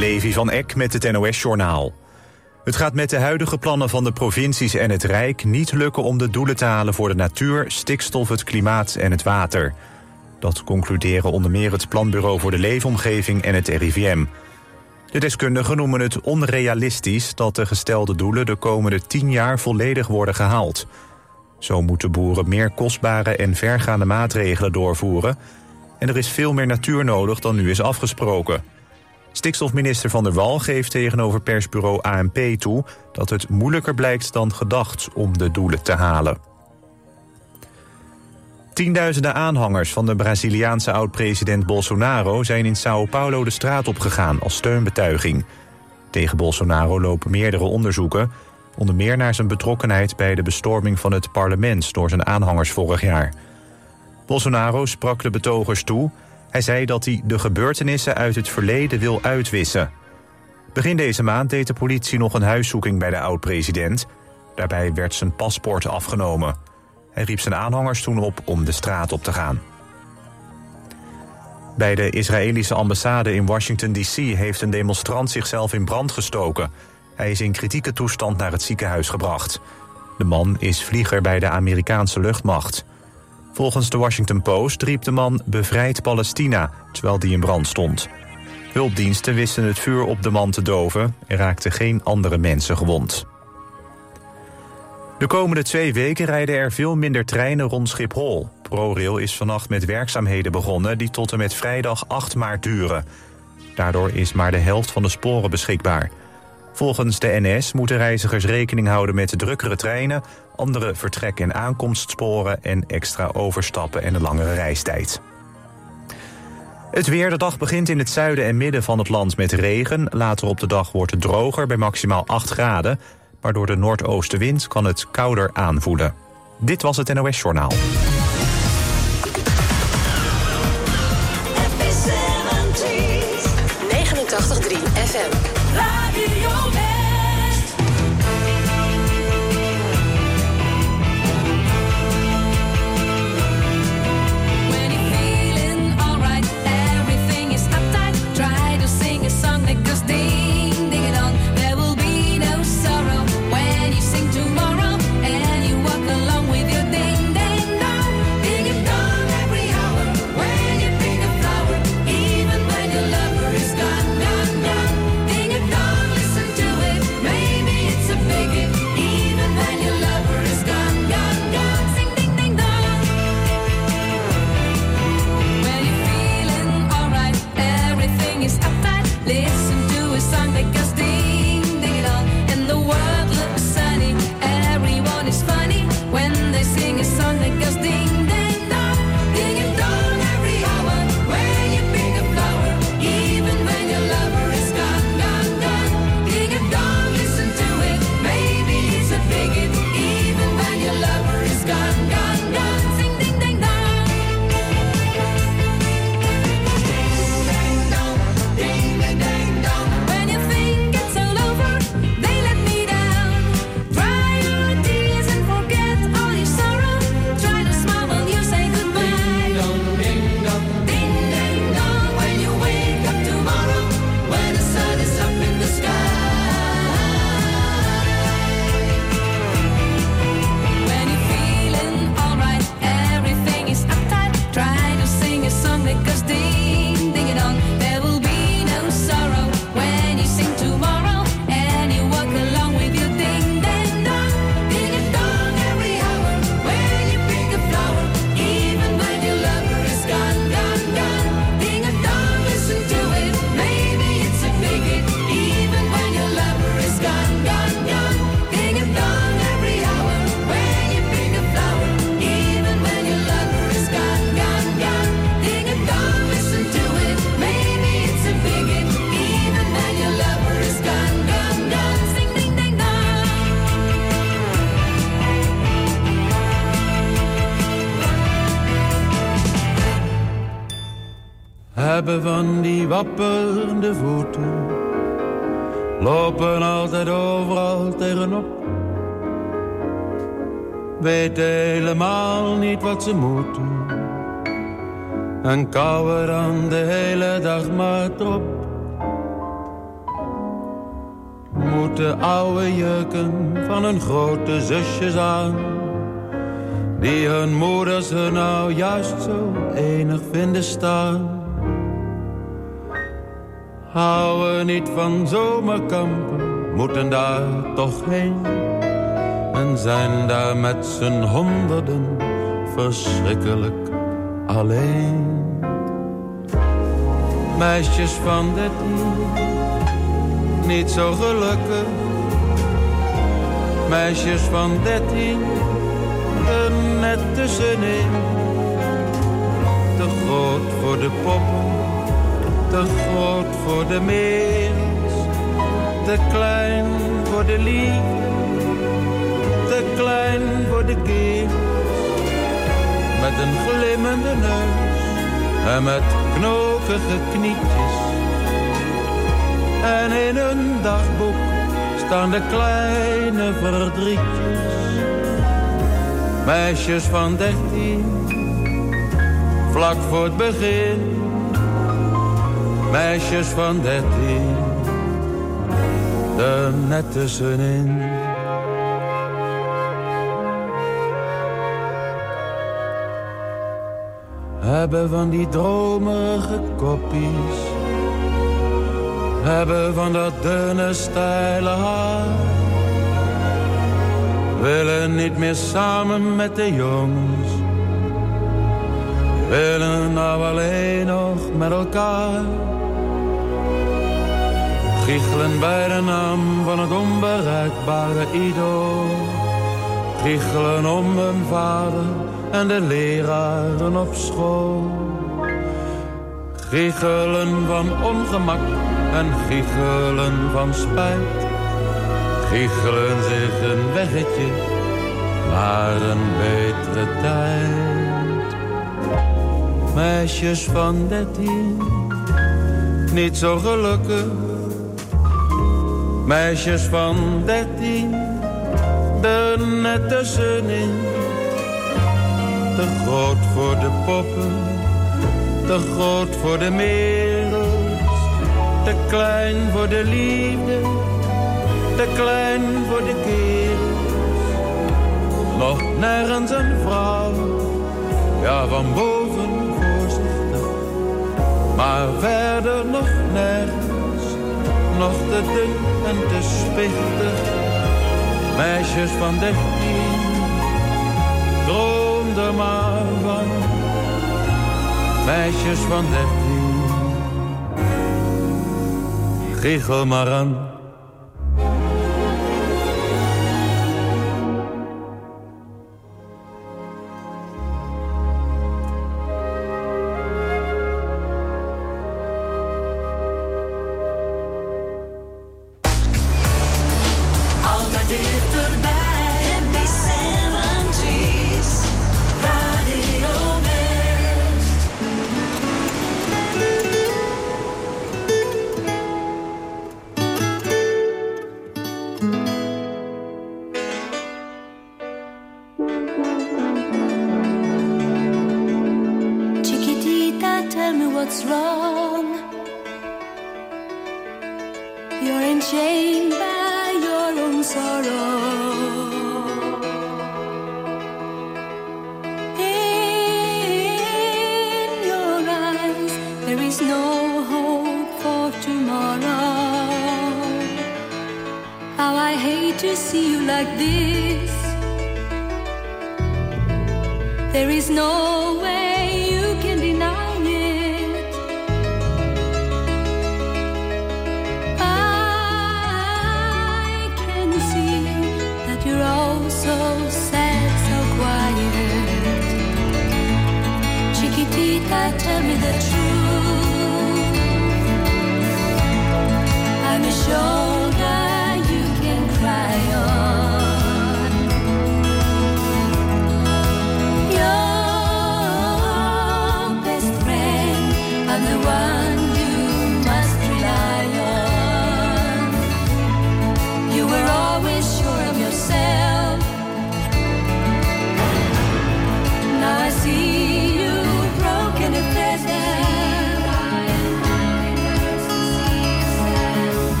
Levi van Eck met het NOS-journaal. Het gaat met de huidige plannen van de provincies en het Rijk niet lukken om de doelen te halen voor de natuur, stikstof, het klimaat en het water. Dat concluderen onder meer het Planbureau voor de Leefomgeving en het RIVM. De deskundigen noemen het onrealistisch dat de gestelde doelen de komende tien jaar volledig worden gehaald. Zo moeten boeren meer kostbare en vergaande maatregelen doorvoeren en er is veel meer natuur nodig dan nu is afgesproken. Stikstofminister Van der Wal geeft tegenover persbureau ANP toe... dat het moeilijker blijkt dan gedacht om de doelen te halen. Tienduizenden aanhangers van de Braziliaanse oud-president Bolsonaro... zijn in Sao Paulo de straat opgegaan als steunbetuiging. Tegen Bolsonaro lopen meerdere onderzoeken... onder meer naar zijn betrokkenheid bij de bestorming van het parlement... door zijn aanhangers vorig jaar... Bolsonaro sprak de betogers toe. Hij zei dat hij de gebeurtenissen uit het verleden wil uitwissen. Begin deze maand deed de politie nog een huiszoeking bij de oud-president. Daarbij werd zijn paspoort afgenomen. Hij riep zijn aanhangers toen op om de straat op te gaan. Bij de Israëlische ambassade in Washington D.C. heeft een demonstrant zichzelf in brand gestoken. Hij is in kritieke toestand naar het ziekenhuis gebracht. De man is vlieger bij de Amerikaanse luchtmacht. Volgens de Washington Post riep de man bevrijd Palestina, terwijl die in brand stond. Hulpdiensten wisten het vuur op de man te doven. Er raakten geen andere mensen gewond. De komende twee weken rijden er veel minder treinen rond Schiphol. ProRail is vannacht met werkzaamheden begonnen die tot en met vrijdag 8 maart duren. Daardoor is maar de helft van de sporen beschikbaar. Volgens de NS moeten reizigers rekening houden met drukkere treinen... andere vertrek- en aankomstsporen en extra overstappen en een langere reistijd. Het weer. De dag begint in het zuiden en midden van het land met regen. Later op de dag wordt het droger bij maximaal 8 graden. Maar door de noordoostenwind kan het kouder aanvoelen. Dit was het NOS Journaal. En kouwen dan de hele dag maar trop. moeten oude jurken van hun grote zusjes aan. Die hun moeders er nou juist zo enig vinden staan. Houden niet van zomerkampen, moeten daar toch heen. En zijn daar met z'n honderden verschrikkelijk alleen. Meisjes van dertien, niet zo gelukkig. Meisjes van dertien, er net tussenin. Te groot voor de poppen, te groot voor de meers. Te klein voor de liefde, te klein voor de keer met een glimmende neus en met knokige knietjes. En in een dagboek staan de kleine verdrietjes. Meisjes van dertien, vlak voor het begin. Meisjes van dertien, er net tussenin. Hebben van die dromerige koppies. Hebben van dat dunne steile haar. Willen niet meer samen met de jongens. Willen nou alleen nog met elkaar. Giechelen bij de naam van het onbereikbare idool. Giechelen om hun vader en de leraren op school. Giechelen van ongemak en giechelen van spijt. Giechelen zich een weggetje naar een betere tijd. Meisjes van dertien, niet zo gelukkig. Meisjes van dertien, er net tussenin te groot voor de poppen, te groot voor de merels, te klein voor de liefde, te klein voor de kerels. Nog nergens een vrouw, ja van boven voorzichtig, maar verder nog nergens, nog te dun en te spichtig. Meisjes van dertien, droom er maar van. Meisjes van dertien, giechel maar. show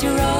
to roll.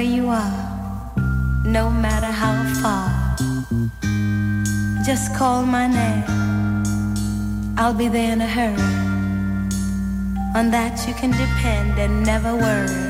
where you are, no matter how far. Just call my name, I'll be there in a hurry. On that you can depend and never worry.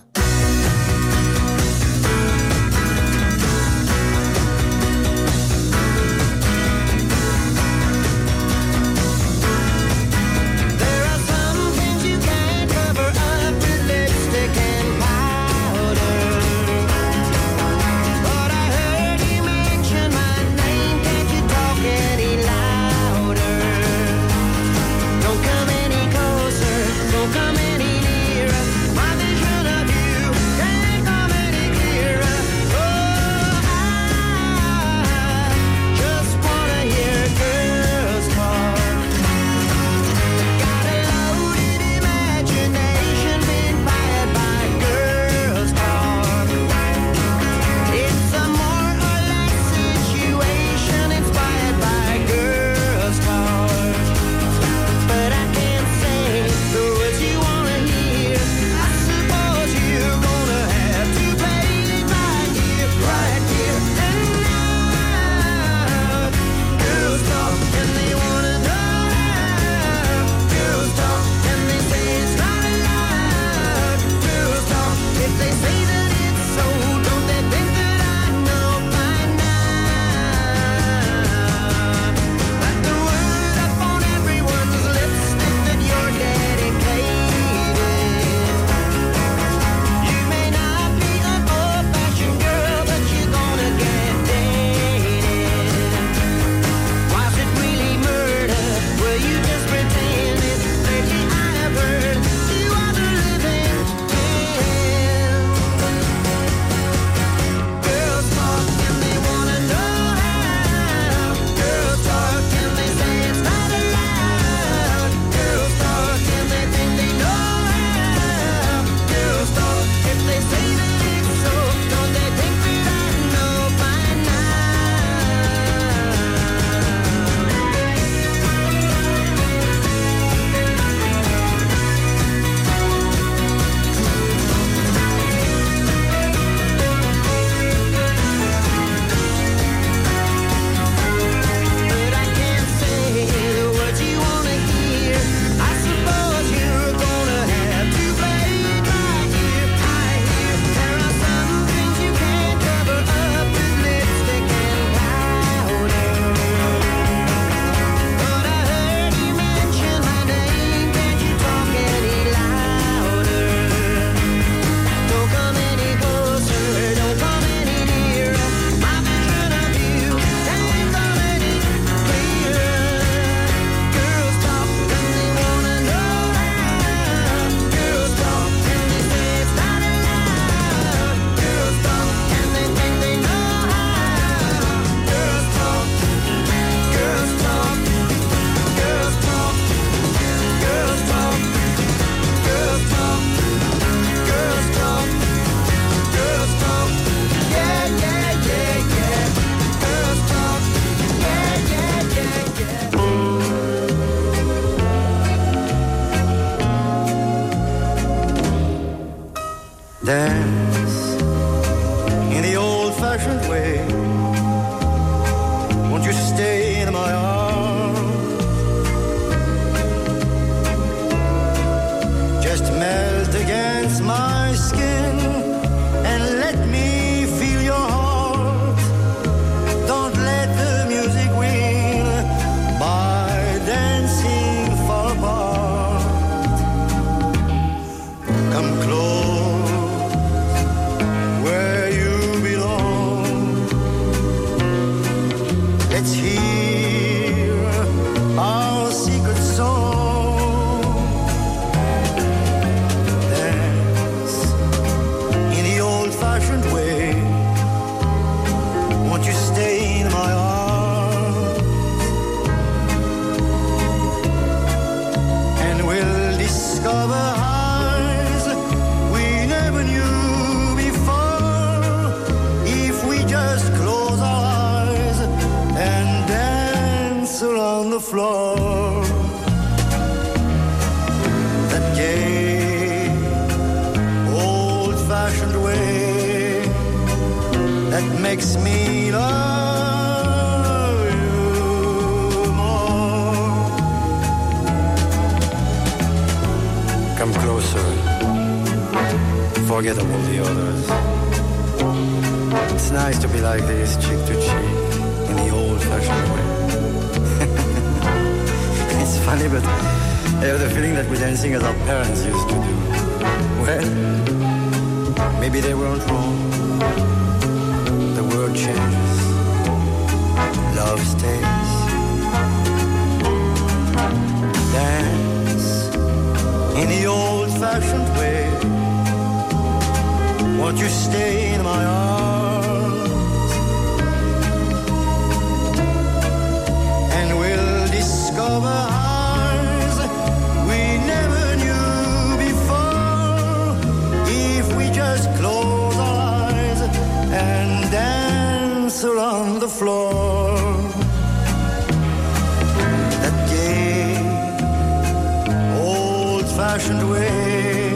Old-fashioned way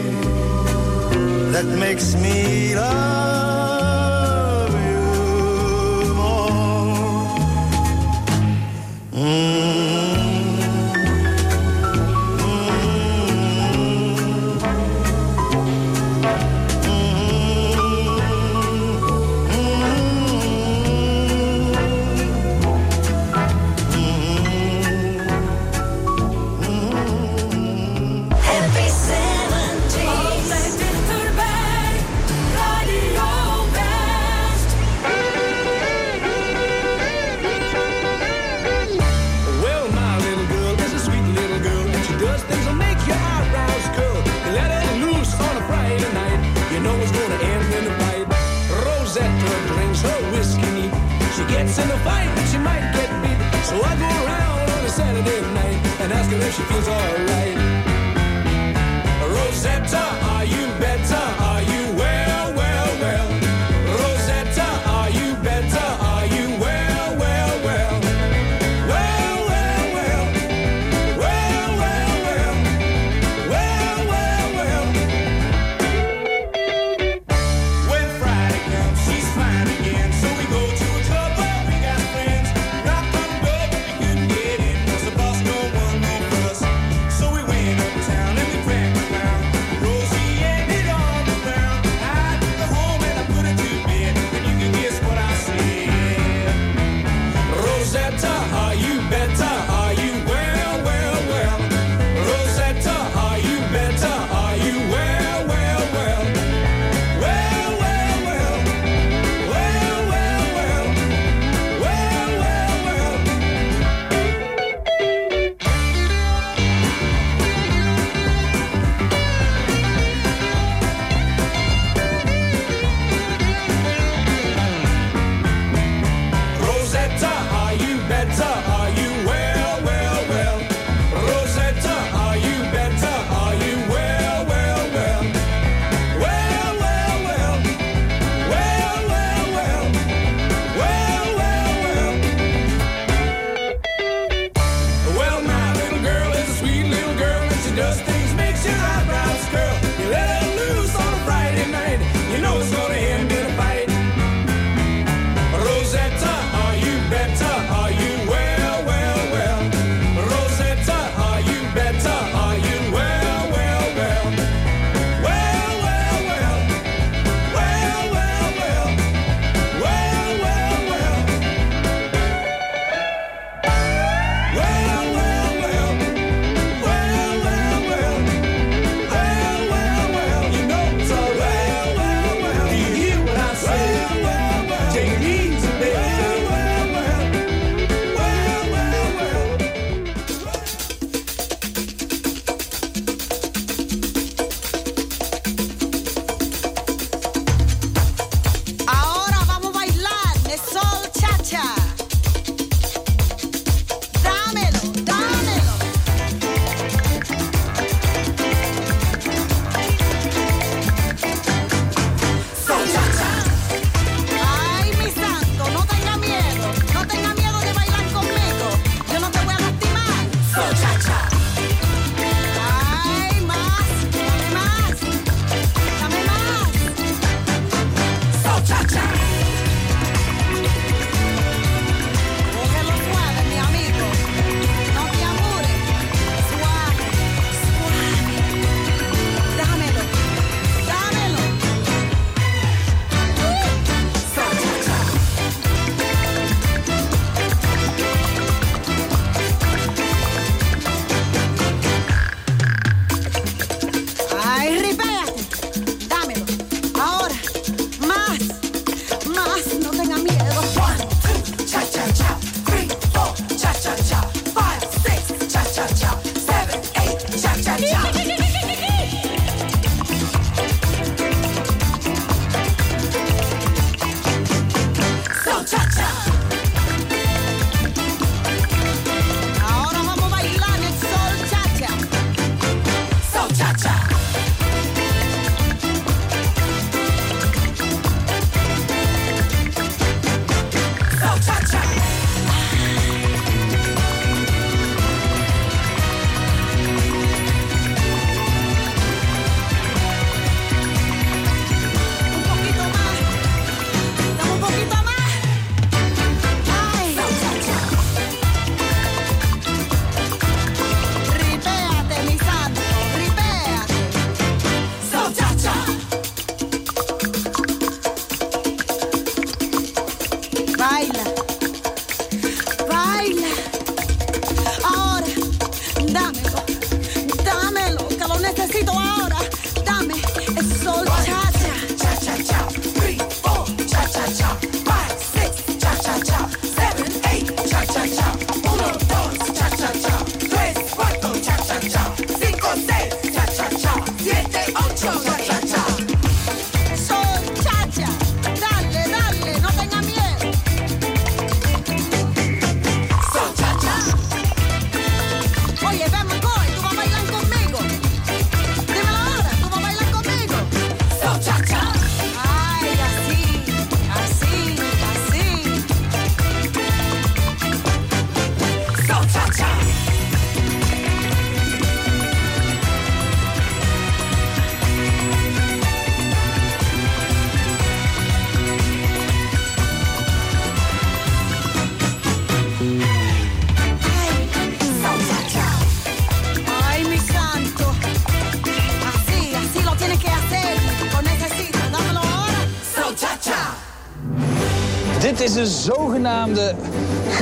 that makes me love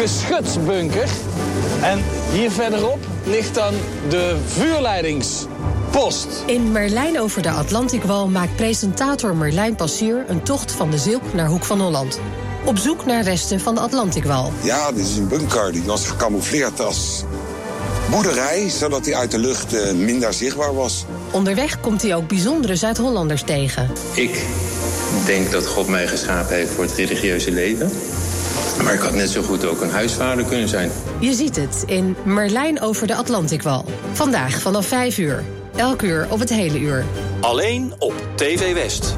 geschutsbunker. En hier verderop ligt dan de vuurleidingspost. In Merlijn over de Atlantikwal maakt presentator Merlijn Passier een tocht van de Zilk naar Hoek van Holland. Op zoek naar resten van de Atlantikwal. Ja, dit is een bunker. Die was gecamoufleerd als boerderij, zodat hij uit de lucht eh, minder zichtbaar was. Onderweg komt hij ook bijzondere Zuid-Hollanders tegen. Ik denk dat God mij geschapen heeft voor het religieuze leven. Maar ik had net zo goed ook een huisvader kunnen zijn. Je ziet het in Merlijn over de Atlantikwal. Vandaag vanaf 5 uur. Elk uur op het hele uur. Alleen op TV West.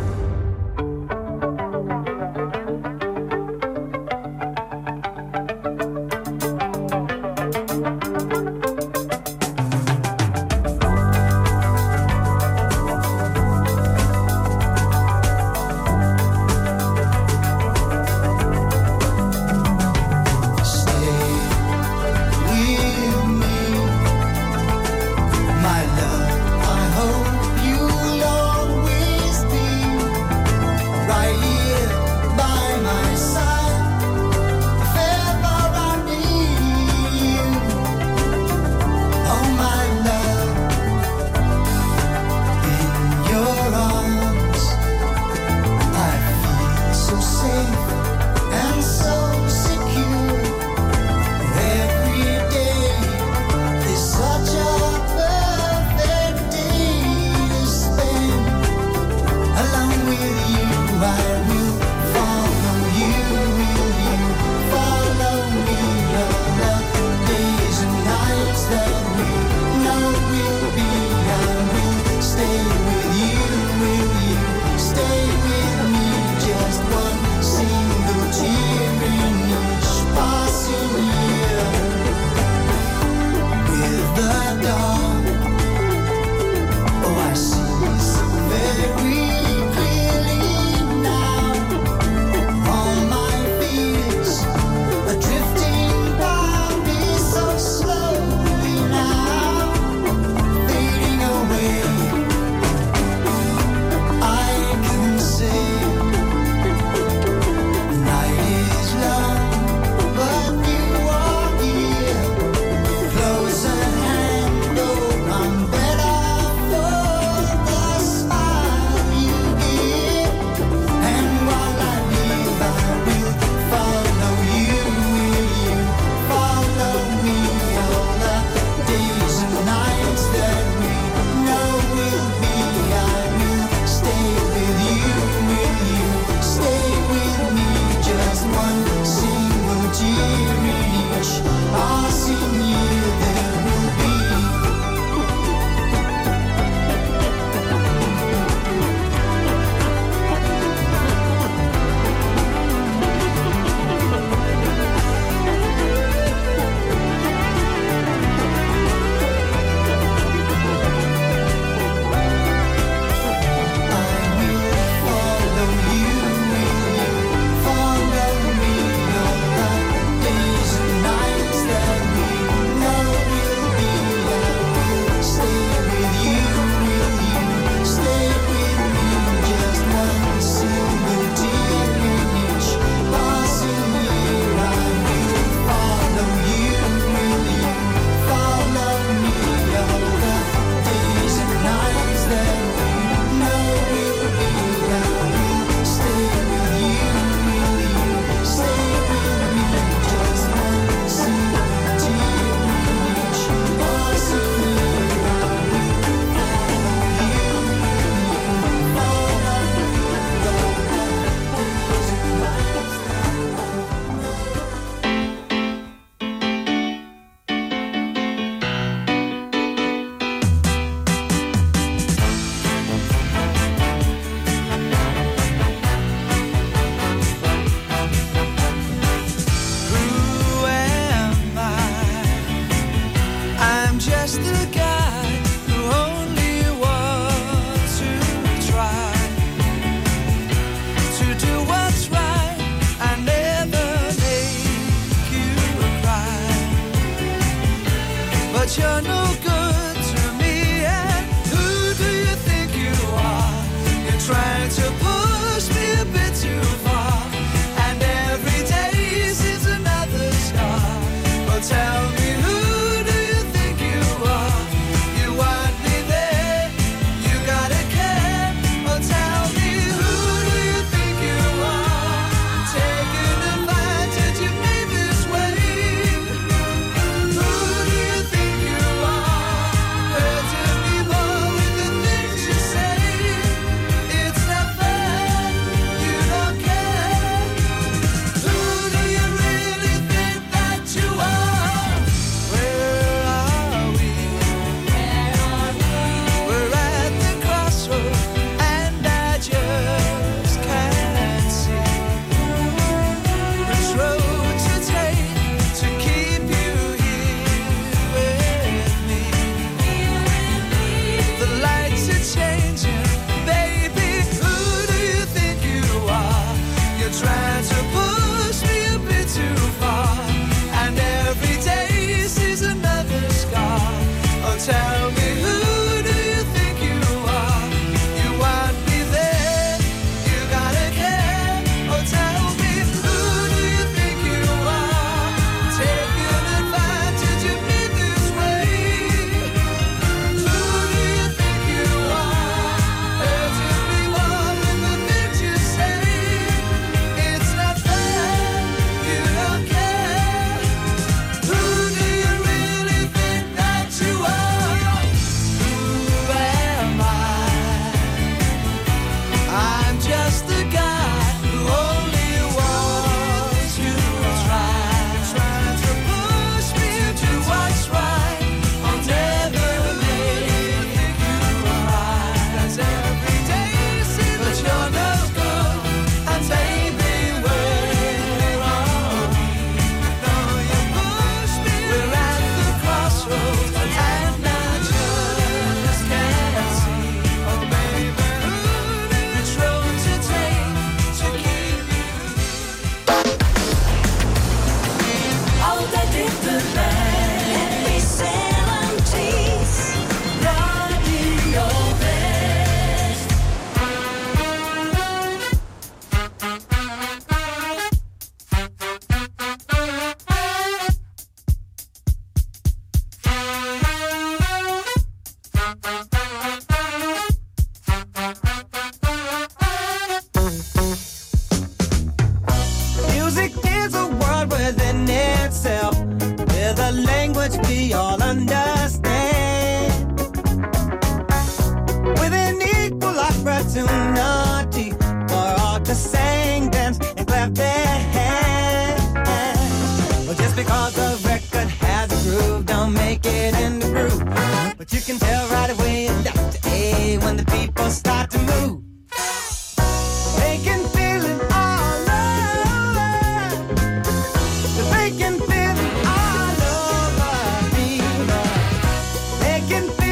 Can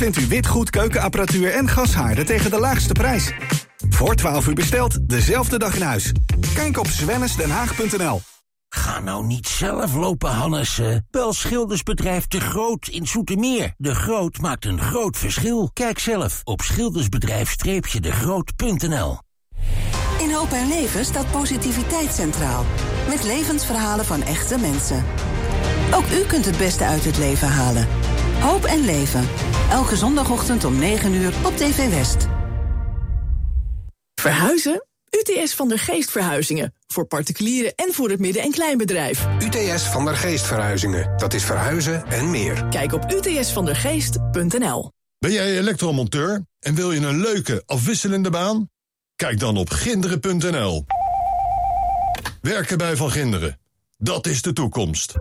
vindt u witgoed, keukenapparatuur en gashaarden tegen de laagste prijs. Voor 12 uur besteld, dezelfde dag in huis. Kijk op swennisdenhaag.nl. Ga nou niet zelf lopen, Hannessen. Bel schildersbedrijf De Groot in Soetermeer. De Groot maakt een groot verschil. Kijk zelf op schildersbedrijf-degroot.nl In Hoop en Leven staat positiviteit centraal. Met levensverhalen van echte mensen. Ook u kunt het beste uit het leven halen. Hoop en Leven. Elke zondagochtend om 9 uur op TV West. Verhuizen? UTS van der Geest Verhuizingen. Voor particulieren en voor het midden- en kleinbedrijf. UTS van der Geest Verhuizingen. Dat is verhuizen en meer. Kijk op utsvandergeest.nl. Ben jij elektromonteur en wil je een leuke, afwisselende baan? Kijk dan op ginderen.nl. Werken bij Van Ginderen. Dat is de toekomst.